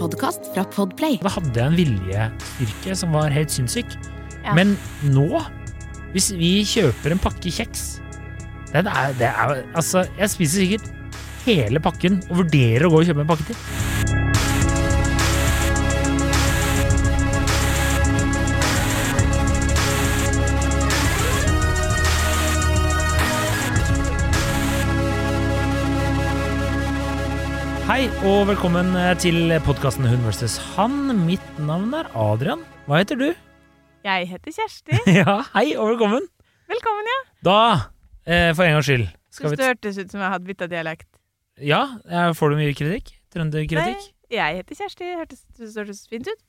podkast fra Podplay. Da hadde jeg en viljestyrke som var helt sinnssyk. Ja. Men nå, hvis vi kjøper en pakke kjeks det er, det er, Altså, jeg spiser sikkert hele pakken og vurderer å gå og kjøpe en pakke til. Hei og velkommen eh, til podkasten Hun vs. Han. Mitt navn er Adrian. Hva heter du? Jeg heter Kjersti. Ja, hei og velkommen. Velkommen, ja. Da, eh, for en gangs skyld skal Syns det hørtes ut som jeg hadde bytta dialekt. Ja, eh, får du mye kritikk? Trønderkritikk? Nei, jeg heter Kjersti. Hørtes det hørtes fint ut.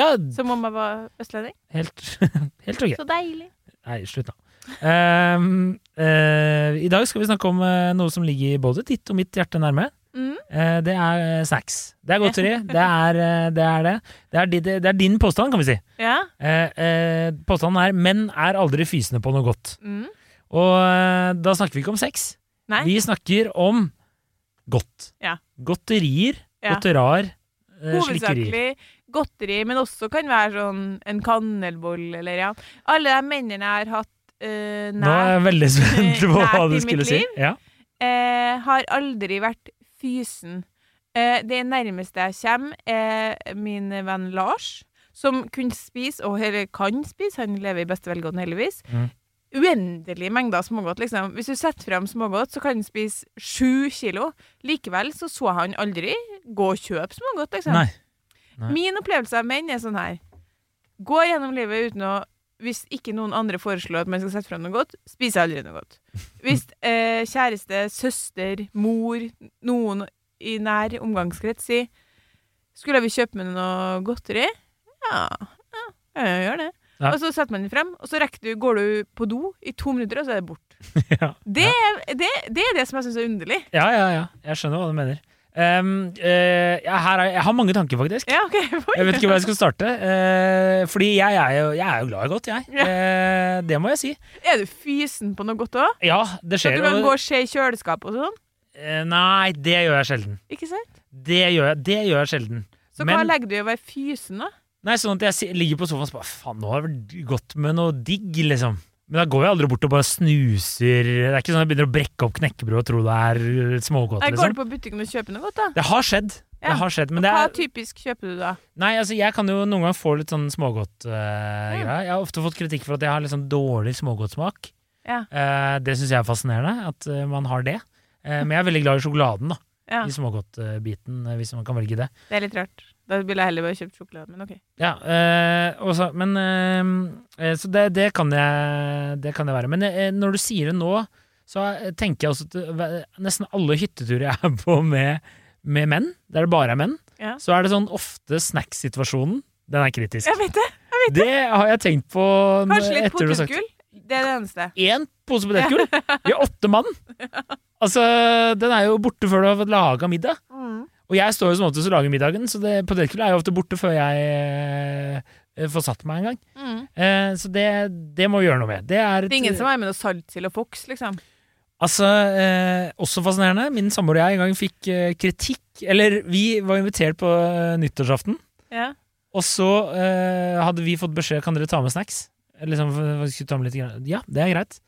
Ja, Som om jeg var østlending. helt, helt ok. Så deilig. Nei, slutt, da. Ehm, uh, I dag skal vi snakke om uh, noe som ligger både ditt og mitt hjerte nærme. Mm. Eh, det er eh, snacks. Det er godteri. det, er, eh, det er det. Det er, det, det er din påstand, kan vi si. Ja. Eh, eh, påstanden er 'menn er aldri fysende på noe godt'. Mm. Og eh, da snakker vi ikke om sex. Nei. Vi snakker om godt. Ja. Godterier. Ja. Godterar. Eh, slikkerier. Godteri, men også kan være sånn en kannelboll eller ja. Alle de mennene jeg har hatt uh, Nå er jeg nær, veldig spent på hva du skulle si. Ja. eh, har aldri vært fysen. Eh, det nærmeste jeg kommer, er min venn Lars, som kunne spise, og eller kan spise, han lever i beste velgående heldigvis, Mm. uendelige mengder smågodt. Liksom. Hvis du setter frem smågodt, så kan han spise sju kilo. Likevel så så han aldri gå og kjøpe smågodt, liksom. Nei. Nei. Min opplevelse av menn er sånn her. Gå gjennom livet uten å Hvis ikke noen andre foreslår at man skal sette frem noe godt, spiser jeg aldri noe godt. Hvis eh, kjæreste, søster, mor, noen i nær omgangskrets sier Skulle vi kjøpe med noe godteri? Ja, ja jeg gjør det. Ja. Og så setter man den frem, og så du, går du på do i to minutter, og så er det bort. ja. Det, det, det er det som jeg syns er underlig. ja, ja, ja. Jeg skjønner hva du mener. Um, uh, ja, her er, jeg har mange tanker, faktisk. Ja, okay. Jeg vet ikke hvor jeg skal starte. Uh, fordi jeg er, jo, jeg er jo glad i godt, jeg. Ja. Uh, det må jeg si. Er du fysen på noe godt òg? Ja, det Så skjer. du kan og- gå og se i kjøleskapet og sånn? Nei, det gjør jeg sjelden. Ikke sant? Det gjør jeg, det gjør jeg sjelden. Så Men- hva legger du i å være fysen, da? Nei, sånn at jeg ligger på sofaen og så bare Faen, nå har det vært godt med noe digg, liksom. Men da går jeg aldri bort og bare snuser. Det er ikke sånn at jeg begynner å brekke opp knekkebrød og tro det er smågodt, Jeg går liksom. du på butikken og kjøper noe godt, da? Det har skjedd. Ja. Det har skjedd, men det Hva er typisk kjøper du da? Nei, altså, jeg kan jo noen ganger få litt sånn smågodtgreier. Uh, mm. jeg har ofte fått kritikk for at jeg har litt sånn dårlig smågodtsmak. Ja. Uh, det syns jeg er fascinerende, at uh, man har det. Eh, men jeg er veldig glad i sjokoladen, da. Ja, I smågodtbiten, eh, hvis man kan velge det. det er litt rart. Da ville jeg heller bare kjøpt sjokolade, men ok. Ja, eh, også, men eh, Så det, det, kan jeg, det kan jeg være. Men eh, når du sier det nå, så tenker jeg også at nesten alle hytteturer jeg er på med, med menn, der det bare er menn, Ja. så er det sånn ofte snacksituasjonen. Den er kritisk. Jeg vet det! Det har jeg tenkt på Kanskje litt potetgull? Det er det eneste. Én pose potetgull? Vi er åtte mann! Altså, den er jo borte før du har fått laga middag. Mm. Og jeg står jo som oftest og lager middagen, så det- potetgullet er jo ofte borte før jeg eh, får satt meg en gang. Mm. Eh, så det, det må vi gjøre noe med. Det er, et, Det er ingen som har med noe saltsild og fox, liksom. Altså, eh, også fascinerende. Min samboer og jeg en gang fikk eh, kritikk Eller, vi var invitert på eh, nyttårsaften, Ja. og så eh, hadde vi fått beskjed Kan dere ta med snacks. Liksom. Ja, det er greit.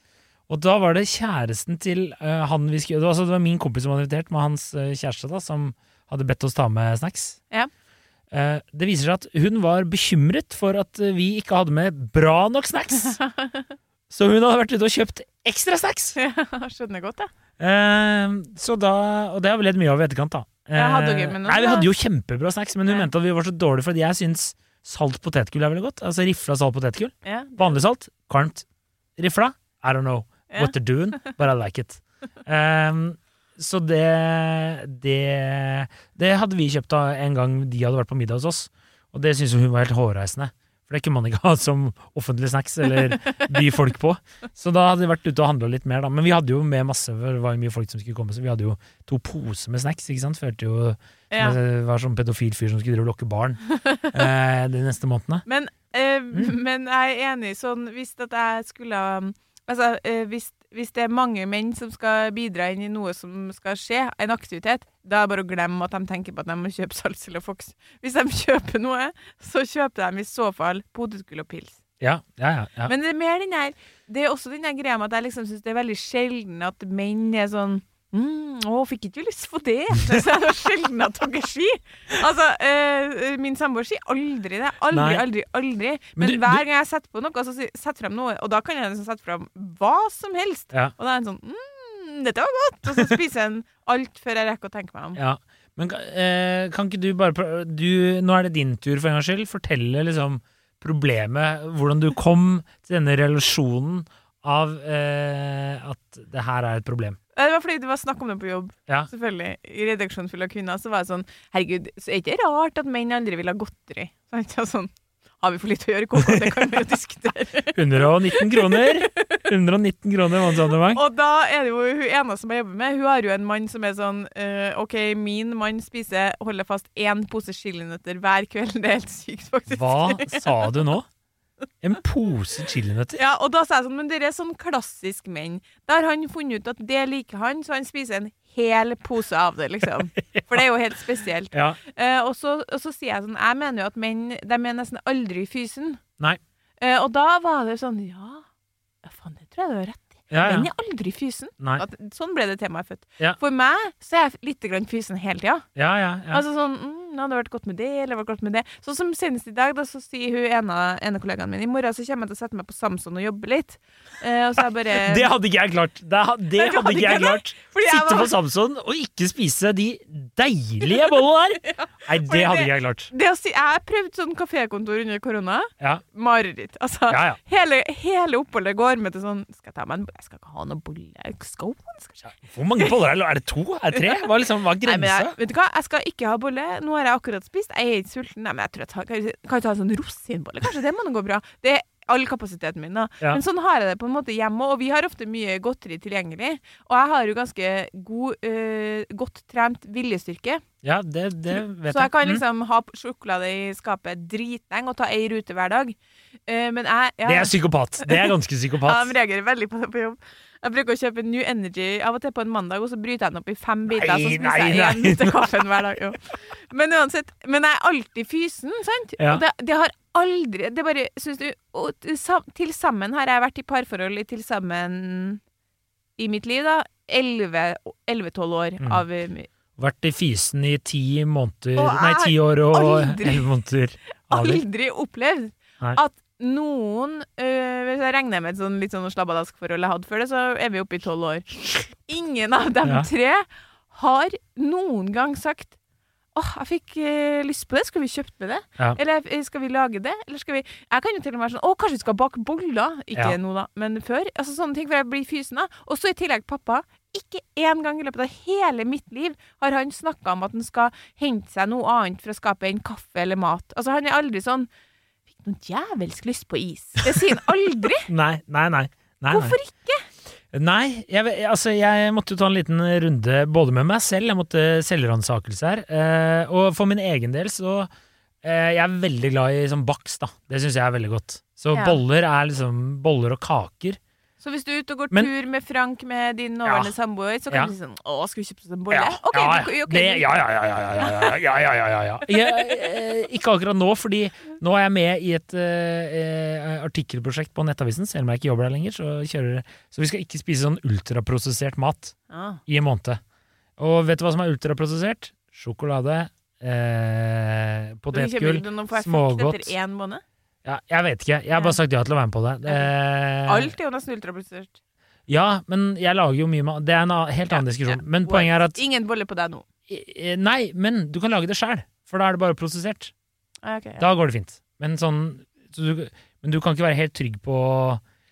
Og da var det kjæresten til uh, han vi skulle altså Det var min kompis som var invitert, med hans uh, kjæreste, da, som hadde bedt oss ta med snacks. Ja. Uh, det viser seg at hun var bekymret for at vi ikke hadde med bra nok snacks. Så hun hadde vært ute og kjøpt ekstra snacks. Skjønner godt, jeg. Så da, og det har vi ledd mye av i etterkant, da. Ja, hadde dere Eh, med noe, Nei, vi hadde jo kjempebra snacks, men hun Ja. mente at vi var så dårlige fordi jeg syns salt potetgull er veldig godt. Altså rifla salt potetgull. Ja. Vanlig salt, kvalmt. Rifla, I don't know what they're doing, but I like it. Um, så det, det Det hadde vi kjøpt da en gang de hadde vært på middag hos oss, og det syntes hun var helt hårreisende. For det kunne man ikke ha som offentlig snacks eller by folk på. Så da hadde vi vært ute og handla litt mer, da. Men vi hadde jo med masse, for det var jo mye folk som skulle komme, så vi hadde jo to poser med snacks, ikke sant. Følte jo Ja. Det var sånn pedofil fyr som skulle drive og lokke barn eh, de neste månedene. Men, eh, Mm. men jeg er enig sånn Hvis at jeg skulle Altså, eh, hvis hvis det er mange menn som skal bidra inn i noe som skal skje, en aktivitet, da er det bare å glemme at de tenker på at de må kjøpe Salsel og Fox. Hvis de kjøper noe, så kjøper de i så fall potetgull og pils. Ja, ja, ja. ja. Men det er mer den der Det er også den der greia med at jeg liksom syns det er veldig sjelden at menn er sånn mm, 'Å, fikk ikke du lyst på det?' Det er så sjelden at dere sier. Altså, eh, min samboer sier aldri det. Aldri, Nei. aldri, aldri. Men Men, du- hver gang jeg setter på noe, så setter frem noe, og da kan jeg liksom sette frem hva som helst. Ja. Og da er en sånn mm, 'Dette var godt', og så spiser en alt før jeg rekker å tenke meg om. Ja, men eh, kan ikke du bare du, Nå er det din tur for en gangs skyld. Fortelle liksom problemet, hvordan du kom til denne relasjonen av eh, at det her er et problem. Eh, Det var fordi det var snakk om det på jobb. Ja. Selvfølgelig. I redaksjonen full av kvinner så var det sånn Herregud, så er det ikke rart at menn aldri vil ha godteri. Sånn, har vi for litt å gjøre, KK? Det kan vi jo diskutere. 119 kroner! 119 kroner månedsabonnement. Og da er det jo hun ene som jeg jobber med, hun har jo en mann som er sånn uh, OK, min mann spiser, holder fast, én pose chilinøtter hver kveld. Det er helt sykt, faktisk. Hva sa du nå? En pose chilinøtter? Ja, og da sa jeg sånn, men det er sånn klassisk menn. Da har han funnet ut at det liker han, så han spiser en hel pose av det, liksom. For det er jo helt spesielt. Ja. Eh, og, så, og så sier jeg sånn, jeg mener jo at menn, de er nesten aldri fysen. Nei. Eh, og da var det sånn, ja, ja faen, det tror jeg du har rett i. Ja, Menn er aldri fysen. At, sånn ble det temaet født. Ja. For meg så er jeg litt fysen hele tida. Ja, ja, ja. Altså sånn, mm, det hadde vært godt med det, eller vært godt med det. Sånn som senest i dag, da så sier hun ene, ene kollegaen min, i morgen så kommer jeg til å sette meg på Samson og jobbe litt. Eh, og så er jeg bare... Det hadde ikke jeg klart. Det, ha- det hadde hadde ikke jeg klart. Jeg Sitte var- på Samson og ikke spise de deilige bollene der. Nei, det hadde det- ikke jeg klart. Det å si, jeg har prøvd sånn kafékontor under korona. Ja, Mareritt. Altså, ja. ja. hele, hele oppholdet går med til sånn Skal jeg ta meg en Jeg skal ikke ha noen bolle. Skal. Hvor mange boller er det? Er det to? Er det tre? Hva er, liksom, hva er Nei, jeg, vet du hva? Jeg skal ikke ha bolle. Nå har jeg akkurat spist. Jeg er ikke sulten. Nei, men jeg tror jeg tar, kan jeg kan jeg ta en sånn rosinbolle. Kanskje det må nå gå bra. Det er all kapasiteten min, da. Ja. Men sånn har jeg det på en måte hjemme, og vi har ofte mye godteri tilgjengelig. Og jeg har jo ganske god, øh, godt trent viljestyrke. Ja, det, det vet Så jeg kan Mm. liksom ha sjokolade i skapet dritlenge og ta ei rute hver dag. Uh, men jeg ja, Det er psykopat. Det er ganske psykopat. ja, de reagerer veldig på det på jobb. Jeg bruker å kjøpe New Energy av og til på en mandag, og så bryter jeg den opp i fem biter. Nei, så spiser jeg igjen til kaffen hver dag. Jo. Men uansett, men jeg er alltid fysen, sant? Ja. Og det, det har aldri Det bare Syns du til sammen har jeg vært i parforhold i til sammen i mitt liv, da, 11-12 år Mm. av eh, Vært i fysen i ti måneder Nei, ti år og elleve måneder. aldri opplevd Nei. at noen øh, Hvis jeg regner med et sånn, litt sånn slabbadask-forhold jeg hadde før det, så er vi oppe i tolv år. Ingen av dem Ja. tre har noen gang sagt Åh, jeg fikk øh, lyst på det. Skal vi kjøpt med det? Ja. Eller øh, skal vi lage det? Eller skal vi Jeg kan jo til og med være sånn Å, kanskje vi skal bake boller? Ikke Ja. nå, da, men før. Altså sånne ting, for jeg blir fysen av. Og så i tillegg pappa. Ikke én gang i løpet av hele mitt liv har han snakka om at han skal hente seg noe annet fra skapet enn kaffe eller mat. Altså Han er aldri sånn noe djevelsk lyst på is. Det sier han aldri. Nei, nei, nei. nei, Hvorfor ikke? Nei, jeg, altså, jeg måtte jo ta en liten runde både med meg selv, jeg måtte selvransakelse her. Eh, og for min egen del så eh, Jeg er veldig glad i sånn bakst, da. Det syns jeg er veldig godt. Så Ja. boller er liksom boller og kaker. Så hvis du er ute og går Men, tur med Frank med din nåværende ja. samboer, så kan ja. du si sånn Å, skal vi kjøpe oss en bolle? Ja. OK, ja, ja, ja, ja, ja, ja, jeg, ikke akkurat nå, fordi nå er jeg med i et uh, artikkelprosjekt på Nettavisen, selv om jeg ikke jobber der lenger. Så, kjører, så vi skal ikke spise sånn ultraprosessert mat ah. i en måned. Og vet du hva som er ultraprosessert? Sjokolade, eh, potetgull, smågodt. Etter én måned? Ja, Jeg vet ikke, jeg har bare sagt ja til å være med på det. Eh, Alt er jo nesten ultraprosessert. Ja, men jeg lager jo mye mat. Det er en helt annen diskusjon. Men What? poenget er at Ingen boller på deg nå. Eh, Nei, men du kan lage det sjæl, for da er det bare prosessert. Okay, ja. Da går det fint. Men sånn så du, Men du kan ikke være helt trygg på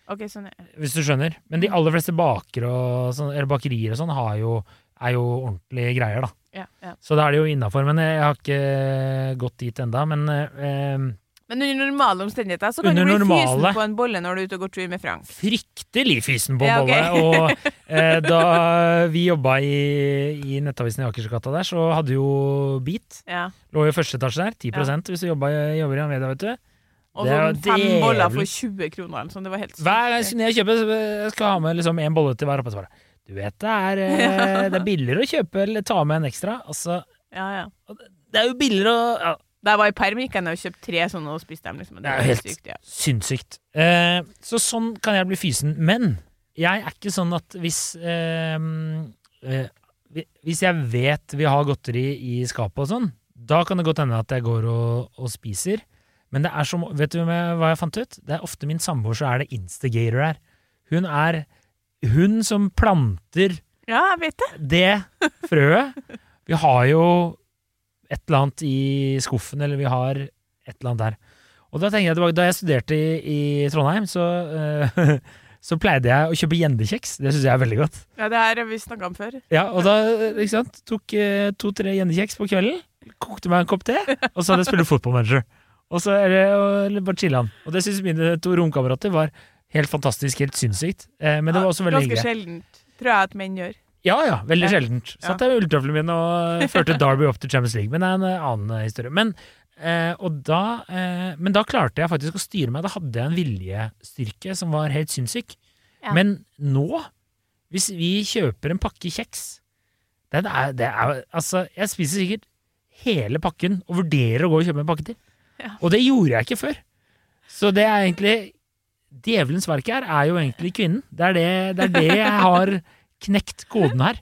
Okay, sånn ja. Hvis du skjønner. Men de aller fleste bakere og sånn, eller bakerier og sånn har jo, er jo ordentlige greier, da. ja, ja. Så da er det jo innafor. Men jeg har ikke gått dit enda. Men eh, Men under normale omstendigheter så kan Under du bli normale- fysen på en bolle når du er ute og går tur med Frank. fryktelig fysen på Ja, okay. bolle. Og eh, da vi jobba i, i Nettavisen i Akersgata der, så hadde jo Beat Ja. Lå jo første etasje der. 10 ja. hvis du jobba, jobber i Amedia, vet du. Og sånn fem djevels. boller for 20 kroner. Sånn. Det var helt sykt. Hver gang jeg kjøper, jeg skal ha med liksom en bolle til hver oppe. Du vet det er, eh, det er billigere å kjøpe eller ta med en ekstra. Altså, Ja, ja. det er jo billigere å ja, Da jeg var i perm, gikk jeg ned og kjøpte tre sånne og spiste dem. Liksom. Det er jo helt sykt, ja. Sinnssykt. Eh, så sånn kan jeg bli fysen. Men jeg er ikke sånn at hvis eh, eh, Hvis jeg vet vi har godteri i skapet og sånn, da kan det godt hende at jeg går og, og spiser. Men det er som Vet du hva jeg fant ut? Det er ofte min samboer så er det instigator her. Hun er hun som planter ja, jeg vet det. det frøet Vi har jo et eller annet i skuffen, eller vi har et eller annet der. Og da tenker jeg tilbake, da jeg studerte i, i Trondheim, så, uh, så pleide jeg å kjøpe gjendekjeks. Det syns jeg er veldig godt. Ja, det er har vi snakka om før. Ja, og da ikke sant, tok uh, to-tre gjendekjeks på kvelden, kokte meg en kopp te, og så hadde jeg spilt fotballmanager. Og så er det og- bare chilla'n. Og det syns mine to romkamerater var helt fantastisk, helt sinnssykt. Uh, men det var også veldig hyggelig. Ganske sjeldent, tror jeg at menn gjør. Ja, ja, veldig Ja. sjeldent. Satt jeg med ulltøflene mine og førte Derby opp til Champions League, men det er en eh, annen eh, historie. Men, eh, og da, eh, men da klarte jeg faktisk å styre meg. Da hadde jeg en viljestyrke som var helt sinnssyk. Ja. Men nå, hvis vi kjøper en pakke kjeks det er, det er, Altså, jeg spiser sikkert hele pakken og vurderer å gå og kjøpe en pakke til. Ja. Og det gjorde jeg ikke før. Så det er egentlig Djevelens verk her er jo egentlig kvinnen. Det er det, det, er det jeg har knekt koden her.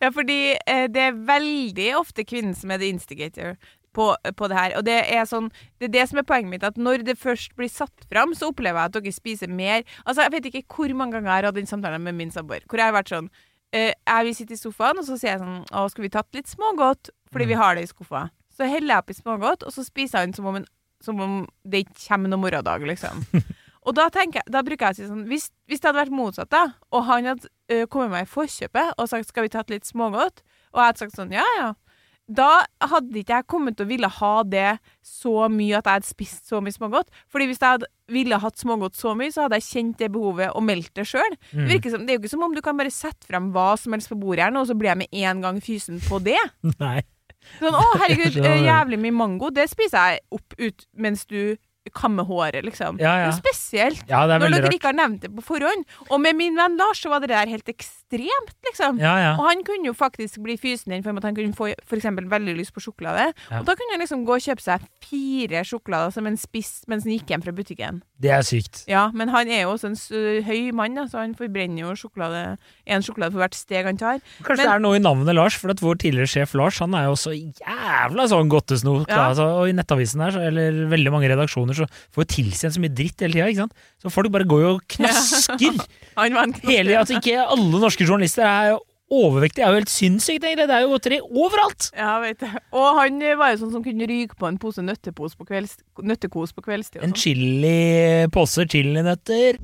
Ja, fordi eh, det er veldig ofte kvinnen som er the instigator på, på det her. Og det er sånn Det er det som er poenget mitt, at når det først blir satt fram, så opplever jeg at dere spiser mer. Altså, jeg vet ikke hvor mange ganger jeg har hatt den samtalen med min samboer, hvor jeg har vært sånn eh, Jeg vil sitte i sofaen, og så sier jeg sånn Å, skal vi tatt litt smågodt? Fordi vi Mm. har det i skuffa. Så heller jeg oppi smågodt, og så spiser han som om, en, som om det ikke kommer noen morgendag, liksom. Og da, tenker jeg, da bruker jeg å si sånn hvis, hvis det hadde vært motsatt, da, og han hadde ø, kommet meg i forkjøpet og sagt 'skal vi tatt litt smågodt', og jeg hadde sagt sånn 'ja, ja', da hadde ikke jeg kommet til å ville ha det så mye at jeg hadde spist så mye smågodt. Fordi hvis jeg hadde ville hatt smågodt så mye, så hadde jeg kjent det behovet og meldt det sjøl. Mm. Det, det er jo ikke som om du kan bare sette frem hva som helst på bordet her nå, og så blir jeg med en gang fysen på det. Nei. Sånn, å herregud, jævlig mye mango, det spiser jeg opp ut mens du kammer håret, liksom. Ja, ja. Det er spesielt. Ja, det er Når dere rart. ikke har nevnt det på forhånd. Og med min venn Lars så var det der helt ekstremt, liksom. Ja, ja. Og han kunne jo faktisk bli fysen inn for at han kunne få for eksempel veldig lyst på sjokolade. Ja. Og da kunne han liksom gå og kjøpe seg fire sjokolader som en spiss mens han gikk hjem fra butikken. Det er sykt. Ja, men han er jo også en høy mann, da, så han forbrenner jo sjokolade én sjokolade for hvert steg han tar. Kanskje Men- det er noe i navnet Lars, for at vår tidligere sjef Lars han er jo også jævla sånn godtesnok. Ja. Altså, og i Nettavisen her, så, eller veldig mange redaksjoner, så får jo tilsendt så mye dritt hele tida. Så folk bare går jo og knasker. Han var en hele, altså Ikke alle norske journalister er jo overvektige. Det er jo helt sinnssykt, egentlig. Det er jo godteri overalt! Ja, vet jeg. Og han eh, var jo sånn som kunne ryke på en pose nøttepos på kvelds, nøttekos på kveldstid. En sånn. chili pose chilinøtter.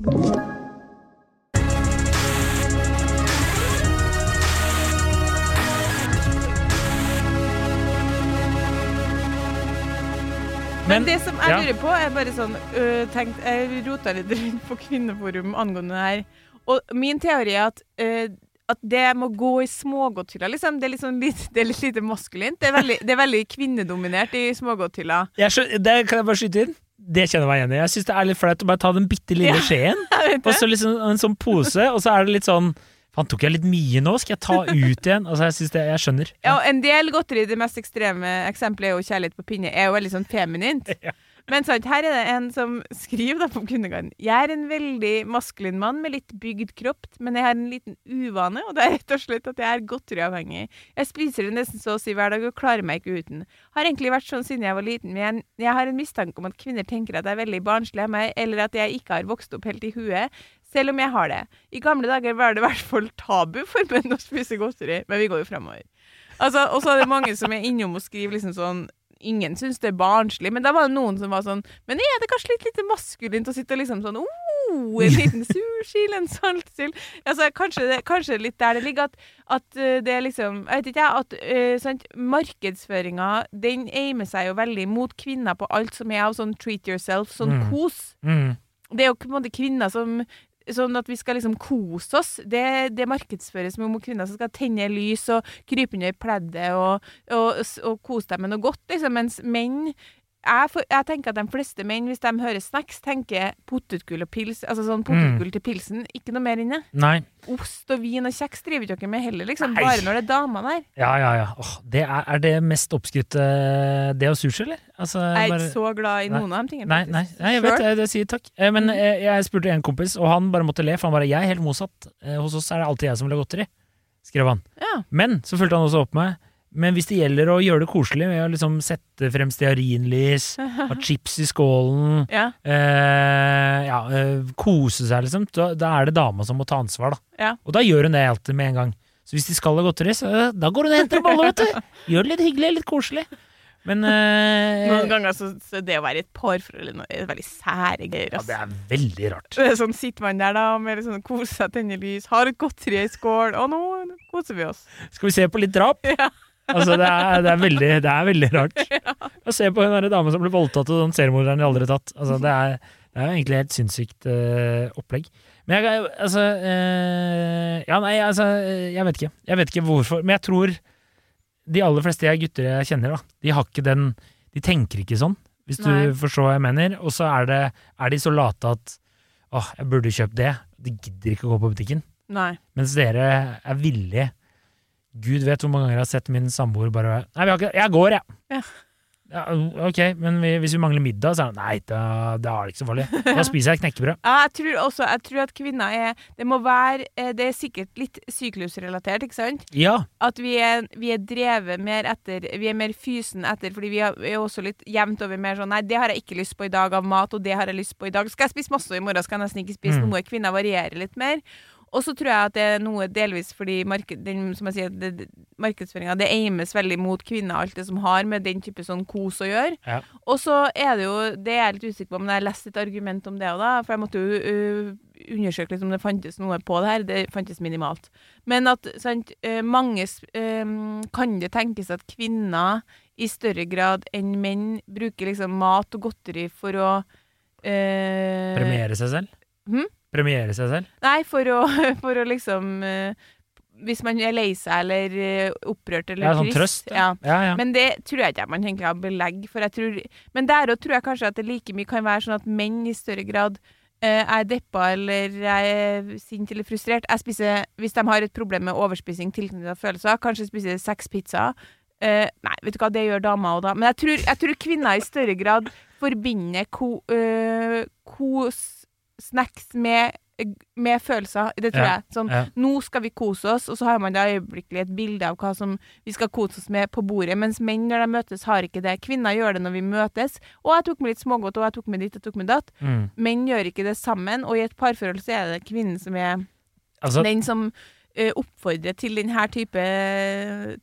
Men det som jeg lurer på, er bare sånn øh, tenkt, Jeg rota litt rundt på Kvinneforum angående det her. Og min teori er at, uh, at det må gå i smågodthylla. Liksom. Det, er sånn litt, det er litt lite maskulint. Det er veldig, det er veldig kvinnedominert i smågodthylla. Det kan jeg bare skyte inn. Det kjenner jeg meg igjen i. Jeg syns det er litt flaut å bare ta den bitte lille Ja. skjeen, og så liksom en sånn pose, og så er det litt sånn Faen, tok jeg litt mye nå? Skal jeg ta ut igjen? Altså, jeg synes det, jeg skjønner. Ja, ja en del godteri, det mest ekstreme eksempelet er jo kjærlighet på pinne, er jo veldig sånn feminint. Ja. Men sant, her er det en som skriver da på Kundegarden. Jeg er en veldig maskulin mann med litt bygd kropp, men jeg har en liten uvane, og det er rett og slett at jeg er godteriavhengig. Jeg spiser det nesten så å si hver dag og klarer meg ikke uten. Har egentlig vært sånn siden jeg var liten, men jeg, jeg har en mistanke om at kvinner tenker at jeg er veldig barnslig av meg, eller at jeg ikke har vokst opp helt i huet, selv om jeg har det. I gamle dager var det i hvert fall tabu for menn å spise godteri, men vi går jo fremover. Altså, og så er det mange som er innom og skriver liksom sånn Ingen syns det er barnslig, men da var det noen som var sånn Men er det kanskje litt lite maskulint å sitte og liksom sånn oh, En liten sursild, en saltsild altså, kanskje, det, kanskje litt der det ligger at, at eh, det er liksom Jeg vet ikke, jeg. At uh, markedsføringa den aimer seg jo veldig mot kvinner på alt som er av sånn treat yourself, sånn Mm. kos. Mm. Det er jo på en måte kvinner som Sånn at vi skal liksom kose oss. Det, det markedsføres om kvinner som skal tenne lys og krype under pleddet og, og, og kose dem med noe godt, liksom. Mens menn jeg, for, jeg tenker at de fleste menn, hvis de hører snacks, tenker potetgull og pils. Altså sånn potetgull til pilsen. Ikke noe mer inni. Nei. Ost og vin og kjeks driver ikke dere med heller, liksom. Nei. Bare når det er damer der. Ja, ja, ja. Åh, det er, er det mest oppskrytte Det og sushi, eller? Altså, Jeg er bare- ikke så glad i Nei. noen av de tingene. Nei, nei, nei, jeg vet det. jeg sier takk. Eh, Men Mm. eh, jeg spurte en kompis, og han bare måtte le, for han bare 'Jeg er helt motsatt. Eh, Hos oss er det alltid jeg som vil ha godteri', skrev han. Ja. Men så fulgte han også opp med Men hvis det gjelder å gjøre det koselig ved å liksom sette frem stearinlys, ha chips i skålen, Ja. eh, ja, eh, kose seg, liksom, da, da er det dama som må ta ansvar, da. Ja. Og da gjør hun det alltid med en gang. Så hvis de skal ha godteri, så eh, da går hun og henter en bolle, vet du. Gjør det litt hyggelig, litt koselig. Men eh, Noen ganger så, så det å være et parforhold er noe- er veldig sære greier. ja, det er veldig rart. Det er sånn, Sitter man der da med sånn kose seg, tenner lys, har et godteri i skål, og nå koser vi oss. Skal vi se på litt drap? Ja. Altså, det er, det er, veldig, det er veldig rart. Å se på hun dame som ble voldtatt, og den seriemorderen de aldri har tatt. Altså, det, er, det er egentlig helt sinnssykt uh, opplegg. Men jeg, altså uh, Ja, nei, altså Jeg vet ikke. Jeg vet ikke hvorfor. Men jeg tror de aller fleste jeg gutter jeg kjenner, da, de har ikke den De tenker ikke sånn, hvis du forstår hva jeg mener. Og så er, er de så late at åh, jeg burde kjøpt det. De gidder ikke å gå på butikken. Nei. Mens dere er villige Gud vet hvor mange ganger jeg har sett min samboer bare Nei, vi har ikke Jeg går, jeg. Ja. Ja, ok, men vi, hvis vi mangler middag, så er det Nei, da, da er det ikke så farlig. Da spiser jeg knekkebrød. Ja, jeg tror også jeg tror at kvinner er Det må være eh, Det er sikkert litt syklusrelatert, ikke sant? Ja. At vi er, vi er drevet mer etter Vi er mer fysen etter, fordi vi er, vi er også litt jevnt over mer sånn Nei, det har jeg ikke lyst på i dag av mat, og det har jeg lyst på i dag. Skal jeg spise masse, i morgen skal jeg nesten ikke spise Mm. noe. Kvinner varierer litt mer. Og så tror jeg at det er noe delvis fordi marked, den, som jeg sier, det, markedsføringa det aimes veldig mot kvinner, alt det som har med den type sånn kos å gjøre. Ja. Og så er det jo Det er jeg litt usikker på, men jeg har lest et argument om det òg, da. For jeg måtte jo uh, undersøke litt om det fantes noe på det her. Det fantes minimalt. Men at sant, mange øh, Kan det tenkes at kvinner i større grad enn menn bruker liksom mat og godteri for å uh, Premiere seg selv? Hm? Premiere seg selv? Nei, for å, for å liksom øh, Hvis man er lei seg eller øh, opprørt eller Ja, sånn trist. trøst, Ja. Ja, ja. Men det tror jeg ikke man egentlig har belegg for. Tror, men der òg tror jeg kanskje at det like mye kan være sånn at menn i større grad eh, er deppa eller er sint eller frustrert. Jeg spiser, Hvis de har et problem med overspising tilknyttet følelser, kanskje spiser seks pizzaer. Eh, nei, vet du hva, det gjør damer òg, da. Men jeg tror, jeg tror kvinner i større grad forbinder ko, eh, kos, snacks med, med følelser. Det tror Ja, jeg. Sånn, ja. nå skal vi kose oss, og så har man da øyeblikkelig et bilde av hva som vi skal kose oss med på bordet, mens menn når de møtes, har ikke det. Kvinner gjør det når vi møtes. Og jeg tok med litt smågodt, og jeg tok med ditt, jeg tok med datt. Mm. Menn gjør ikke det sammen, og i et parforhold så er det kvinnen som er Altså, den som eh, oppfordrer til denne type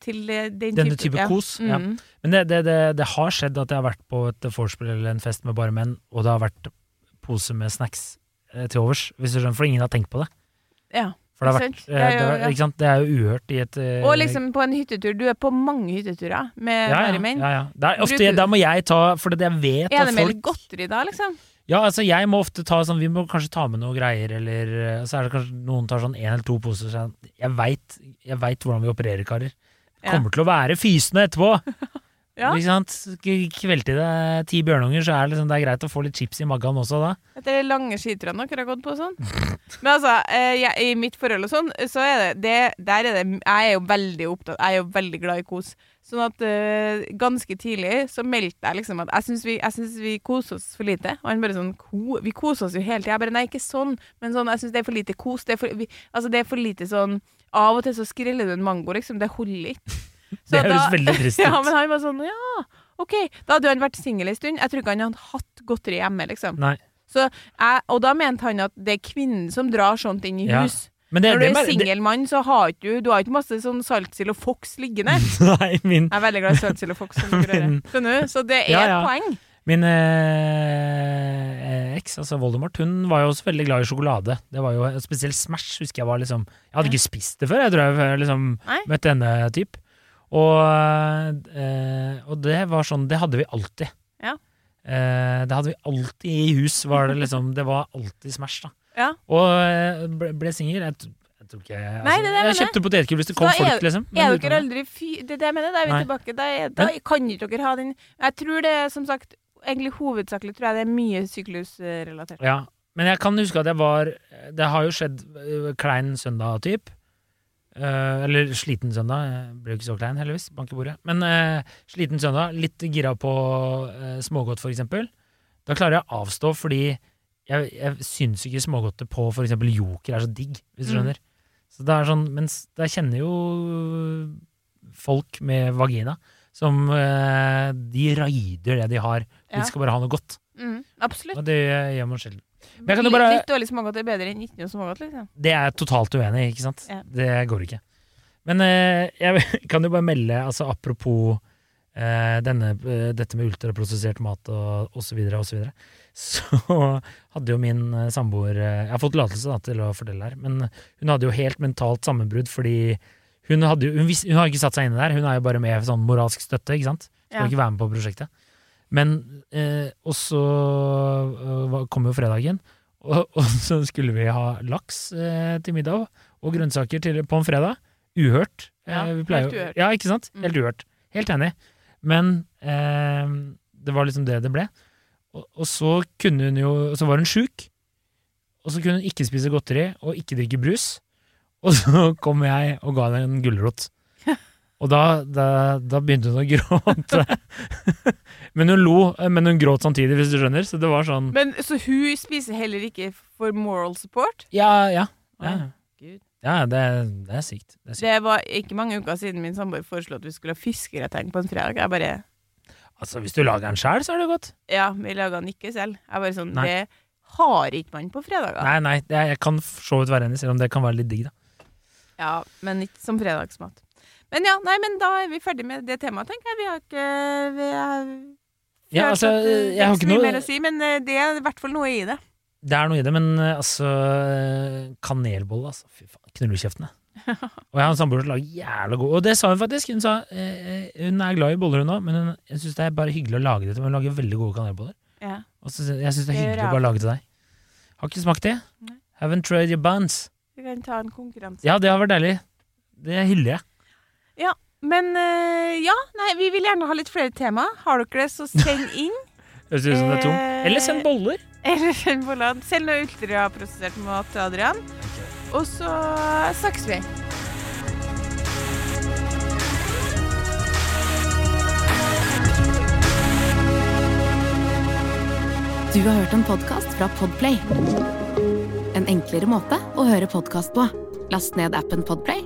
Til den Denne type kos, ja. Mm. men det, det, det, det har skjedd at jeg har vært på et vorspiel eller en fest med bare menn, og det har vært pose med snacks til overs, hvis du skjønner, for ingen har tenkt på det. ja. For det vært, eh, Det er det, er- det er jo uhørt i et eh, Og liksom på en hyttetur. Du er på mange hytteturer med ja, ja, menn. ja, ja. Det er ofte, du- Da må jeg ta For det jeg vet Er at det med folk litt godteri da, liksom? Ja, altså jeg må ofte ta sånn Vi må kanskje ta med noe greier, eller eh, så er det kanskje noen tar sånn én eller to poser. Så jeg- veit hvordan vi opererer, karer. Det kommer til å være fysende etterpå. Ja. Ikke sant? Kvelte deg ti bjørnunger, så er det, liksom, det er greit å få litt chips i magen også da. Etter de lange skiturene dere har gått på og sånn. Men altså, eh, jeg, i mitt forhold og sånn, så er det, det Der er det Jeg er jo veldig opptatt Jeg er jo veldig glad i kos. Sånn at uh, ganske tidlig så meldte jeg liksom at jeg syns vi, vi koser oss for lite. Og han bare sånn ko, Vi koser oss jo hele tida. Jeg bare Nei, ikke sånn. Men sånn, jeg syns det er for lite kos. Det er for, vi, altså, det er for lite sånn Av og til så skreller du en mango, liksom. Det holder ikke. Det høres da- veldig trist ut. Ja, men han var sånn Ja, OK. Da hadde han vært singel en stund. Jeg tror ikke han hadde hatt godteri hjemme, liksom. Jeg, og da mente han at det er kvinnen som drar sånt inn i Ja. hus. Men det, Når du er singel mann, så har du Du har ikke masse sånn saltsild og fox liggende. Nei, min, Jeg er veldig glad i saltsild og fox. du? Så det er Ja, et poeng. min eh, eks, altså Voldemort, hun var jo også veldig glad i sjokolade. Det var jo Spesielt Smash husker jeg var liksom Jeg hadde ikke spist det før, jeg tror jeg liksom møtte denne typ. Og, eh, og det var sånn Det hadde vi alltid. Ja. Eh, det hadde vi alltid i hus. Var det liksom Det var alltid Smash, da. Ja. Og eh, ble, ble singel. Jeg, jeg tror ikke altså, Nei, det det jeg Jeg kjøpte potetgull hvis det kom er, folk, liksom. men Er dere aldri fy... Det er det jeg mener. Da er vi Nei. tilbake. Da, er, da kan ikke dere ha den Jeg tror det som sagt egentlig hovedsakelig tror jeg det er mye syklusrelatert. Ja. Men jeg kan huske at jeg var Det har jo skjedd uh, klein søndag-typ. Eh, eller sliten søndag. Jeg ble ikke så klein, heldigvis. Bank i bordet. Men uh, sliten søndag, litt gira på uh, smågodt, for eksempel. Da klarer jeg å avstå, fordi jeg, jeg syns ikke smågodtet på for eksempel Joker er så digg, hvis du Mm. Så det er sånn, Mens jeg kjenner jo folk med vagina som De raider det de har. Ja. De skal bare ha noe godt. Mm, absolutt. Og det gjør man sjelden. Men jeg kan jo bare- Litt dårlig smågodt er bedre enn ikke noe smågodt, liksom. Det er jeg totalt uenig i, ikke sant? Ja. Det går ikke. Men eh, jeg kan jo bare melde, altså apropos eh, denne, eh, dette med ultraprosessert mat og osv., så, videre, og så, videre, så hadde jo min eh, samboer eh, Jeg har fått tillatelse til å fortelle her, men hun hadde jo helt mentalt sammenbrudd fordi hun, hadde hun, vis, hun har ikke satt seg inn i det her, hun er jo bare med sånn moralsk støtte, ikke sant? Skal Ja. ikke være med på prosjektet. Men eh, Og så eh, kom jo fredagen, og, og så skulle vi ha laks eh, til middag og grønnsaker til, på en fredag. Uhørt. Ja, Eh, vi pleier helt uhørt. Ja, ikke sant? Mm. Helt uhørt. Helt enig. Men eh, det var liksom det det ble. Og, og så kunne hun jo Så var hun sjuk, og så kunne hun ikke spise godteri og ikke drikke brus. Og så kom jeg og ga henne en gulrot. Og da, da, da begynte hun å gråte. men hun lo, men hun gråt samtidig, hvis du skjønner. Så det var sånn Men Så hun spiser heller ikke for moral support? Ja, ja. Ja, ja det, det er sykt. Det er sykt. Det var ikke mange uker siden min samboer foreslo at vi skulle ha fiskegrateng på en fredag. Jeg bare Altså, hvis du lager den sjøl, så er det godt. Ja, vi lager den ikke selv. Jeg bare sånn Nei. Det har ikke man på fredager. Nei, nei, det, jeg kan for så vidt være enig, selv om det kan være litt digg, da. Ja, men ikke som fredagsmat. Men ja, nei, men da er vi ferdig med det temaet, tenker jeg. Vi har ikke vi er, Ja, følt altså, at, eh, jeg har ikke ikke noe mer å si, men eh, det er i hvert fall noe i det. Det er noe i det, men eh, altså Kanelbolle, altså. Fy faen. Knullekjeftene. Og jeg har en samboer som lager jævla god Og det sa hun faktisk. Hun sa eh, hun er glad i boller, hun òg, men hun, jeg syns det er bare hyggelig å lage det til. Hun lager veldig gode kanelboller. Ja. Og så, jeg syns det er hyggelig å bare lage til deg. Har ikke smakt det. Nei. Haven't tried your buns. Vi kan ta en konkurranse. Ja, det har vært deilig. Det hyller jeg. Men eh, ja, nei, vi vil gjerne ha litt flere tema. Har dere det, så send inn. Høres ut som det er tomt. Eh, Eller send boller. Eller send land. Send noe ultraprosessert mat til Adrian. Og så snakkes vi. Du har hørt en podkast fra Podplay. En enklere måte å høre podkast på. Last ned appen Podplay,